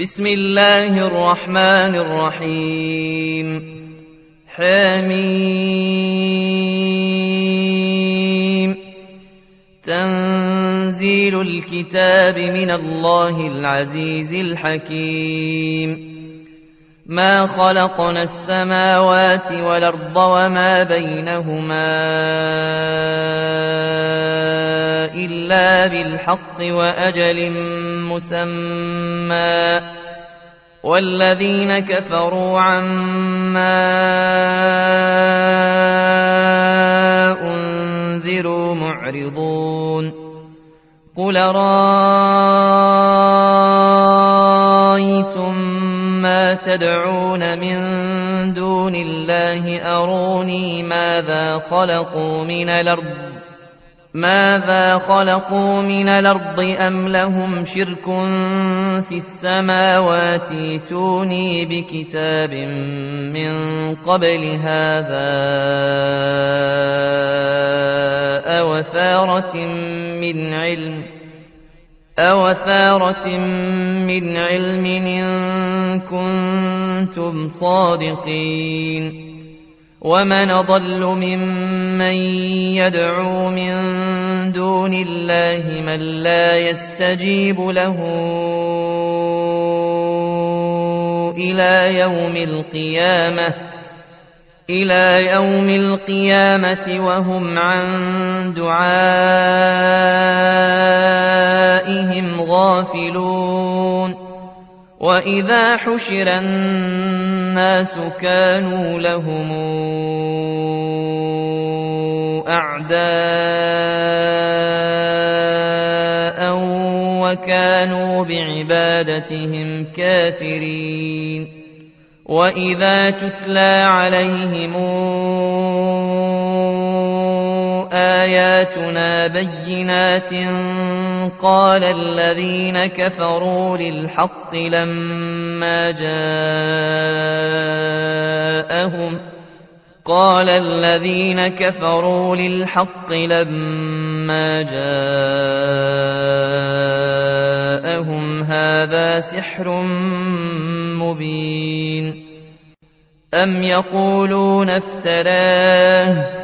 بسم الله الرحمن الرحيم. حميم. تنزيل الكتاب من الله العزيز الحكيم. ما خلقنا السماوات والأرض وما بينهما إلا بالحق وأجل مسمى والذين كفروا عما أنذروا معرضون قل رأيتم ما تدعون من دون الله أروني ماذا خلقوا من الأرض ماذا خلقوا من الأرض أم لهم شرك في السماوات؟ توني بكتاب من قبل هذا أوثارة من علم أوثارة من علم إن كنتم صادقين. ومن ضل ممن يدعو من دون الله من لا يستجيب له إلى يوم القيامة إلى يوم القيامة وهم عن دعائهم غافلون وإذا حشر الناس كانوا لهم أعداء وكانوا بعبادتهم كافرين وإذا تتلى عليهم آياتنا بينات قال الذين كفروا للحق لما جاءهم قال الذين كفروا للحق لما جاءهم هذا سحر مبين أم يقولون افتراه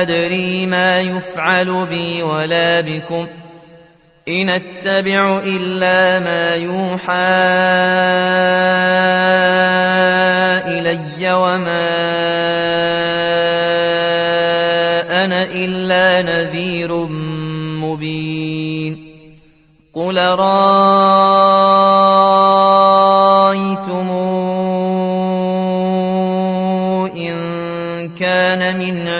أدري ما يفعل بي ولا بكم. إن أتبع إلا ما يوحى إلي وما أنا إلا نذير مبين. قل رأيتم إن كان من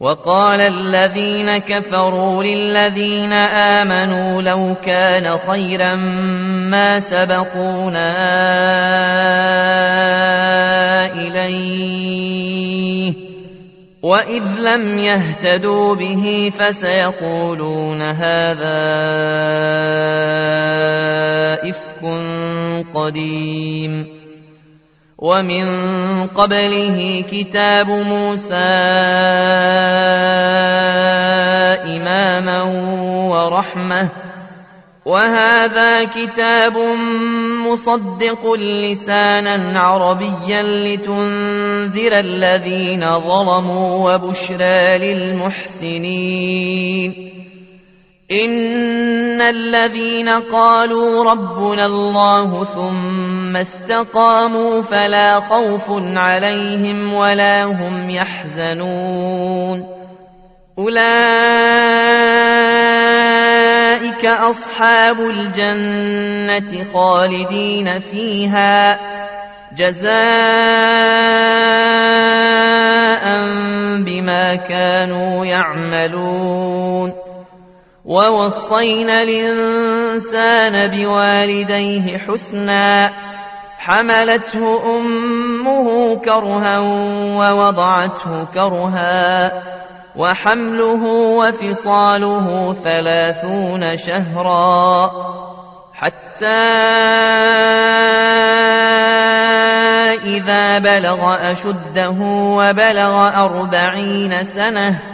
وقال الذين كفروا للذين آمنوا لو كان خيرا ما سبقونا إليه وإذ لم يهتدوا به فسيقولون هذا إفك قديم ومن قبله كتاب موسى إماما ورحمة وهذا كتاب مصدق لسانا عربيا لتنذر الذين ظلموا وبشرى للمحسنين. إن الذين قالوا ربنا الله ثم ثم استقاموا فلا خوف عليهم ولا هم يحزنون أولئك أصحاب الجنة خالدين فيها جزاء بما كانوا يعملون ووصينا الإنسان بوالديه حسنا حملته أمه كرها ووضعته كرها وحمله وفصاله ثلاثون شهرا حتى إذا بلغ أشده وبلغ أربعين سنة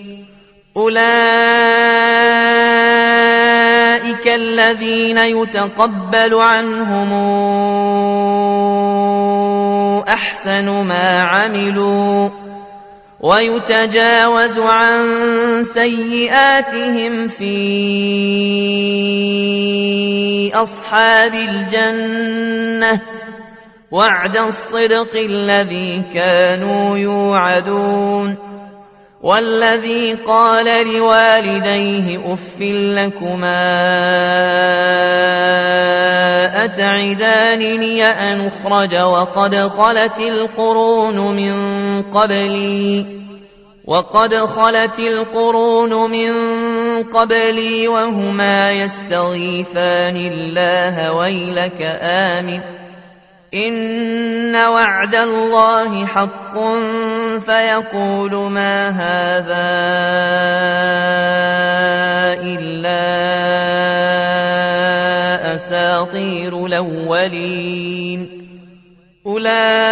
أولئك الذين يتقبل عنهم أحسن ما عملوا ويتجاوز عن سيئاتهم في أصحاب الجنة وعد الصدق الذي كانوا يوعدون والذي قال لوالديه أف لكما أتعدانني أن أخرج وقد خلت القرون من قبلي وقد خلت القرون من قبلي وهما يستغيثان الله ويلك آمن إن وعد الله حق فيقول ما هذا إلا أساطير الأولين أولئك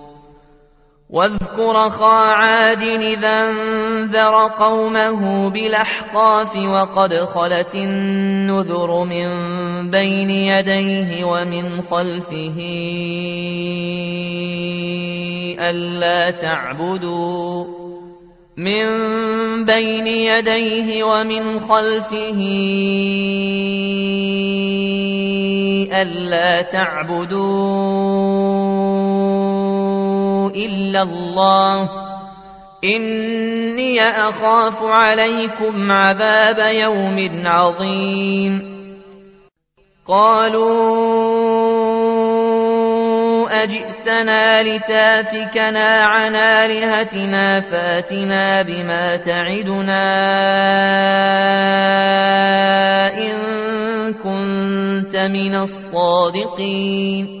واذكر خا عاد إذا انذر قومه بالأحقاف وقد خلت النذر من بين يديه ومن خلفه ألا تعبدوا من بين يديه ومن خلفه ألا تعبدوا إلا الله. إني أخاف عليكم عذاب يوم عظيم. قالوا أجئتنا لتافكنا عن آلهتنا فاتنا بما تعدنا إن كنت من الصادقين.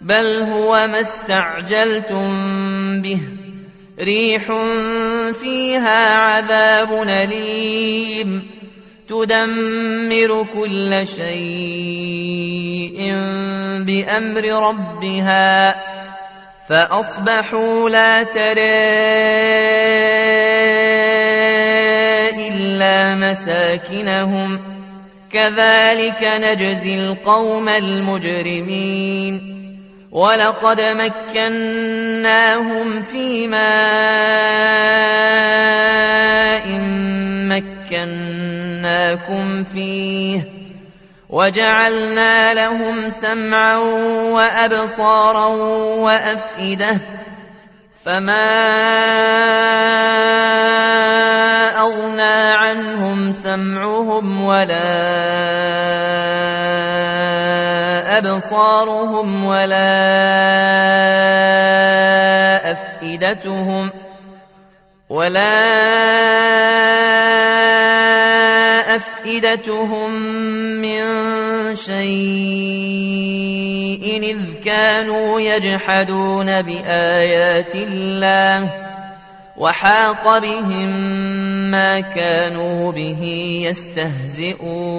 بل هو ما استعجلتم به ريح فيها عذاب أليم تدمر كل شيء بأمر ربها فأصبحوا لا ترى إلا مساكنهم كذلك نجزي القوم المجرمين ولقد مكناهم في ماء مكناكم فيه وجعلنا لهم سمعا وأبصارا وأفئدة فما أفئدتهم ولا أفئدتهم من شيء إذ كانوا يجحدون بآيات الله وحاق بهم ما كانوا به يستهزئون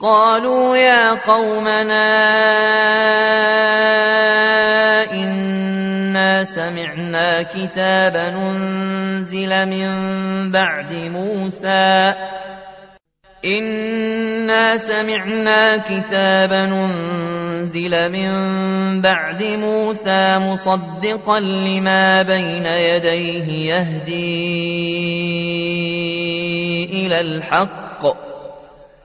قالوا يا قومنا إنا سمعنا كتابا أنزل من بعد موسى. إنا سمعنا كتابا أنزل من بعد موسى مصدقا لما بين يديه يهدي إلى الحق.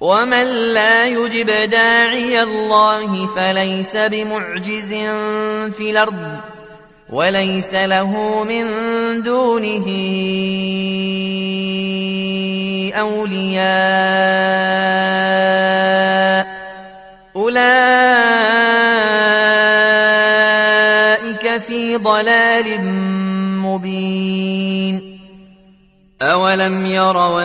ومن لا يجب داعي الله فليس بمعجز في الأرض وليس له من دونه أولياء أولئك في ضلال مبين أولم يروا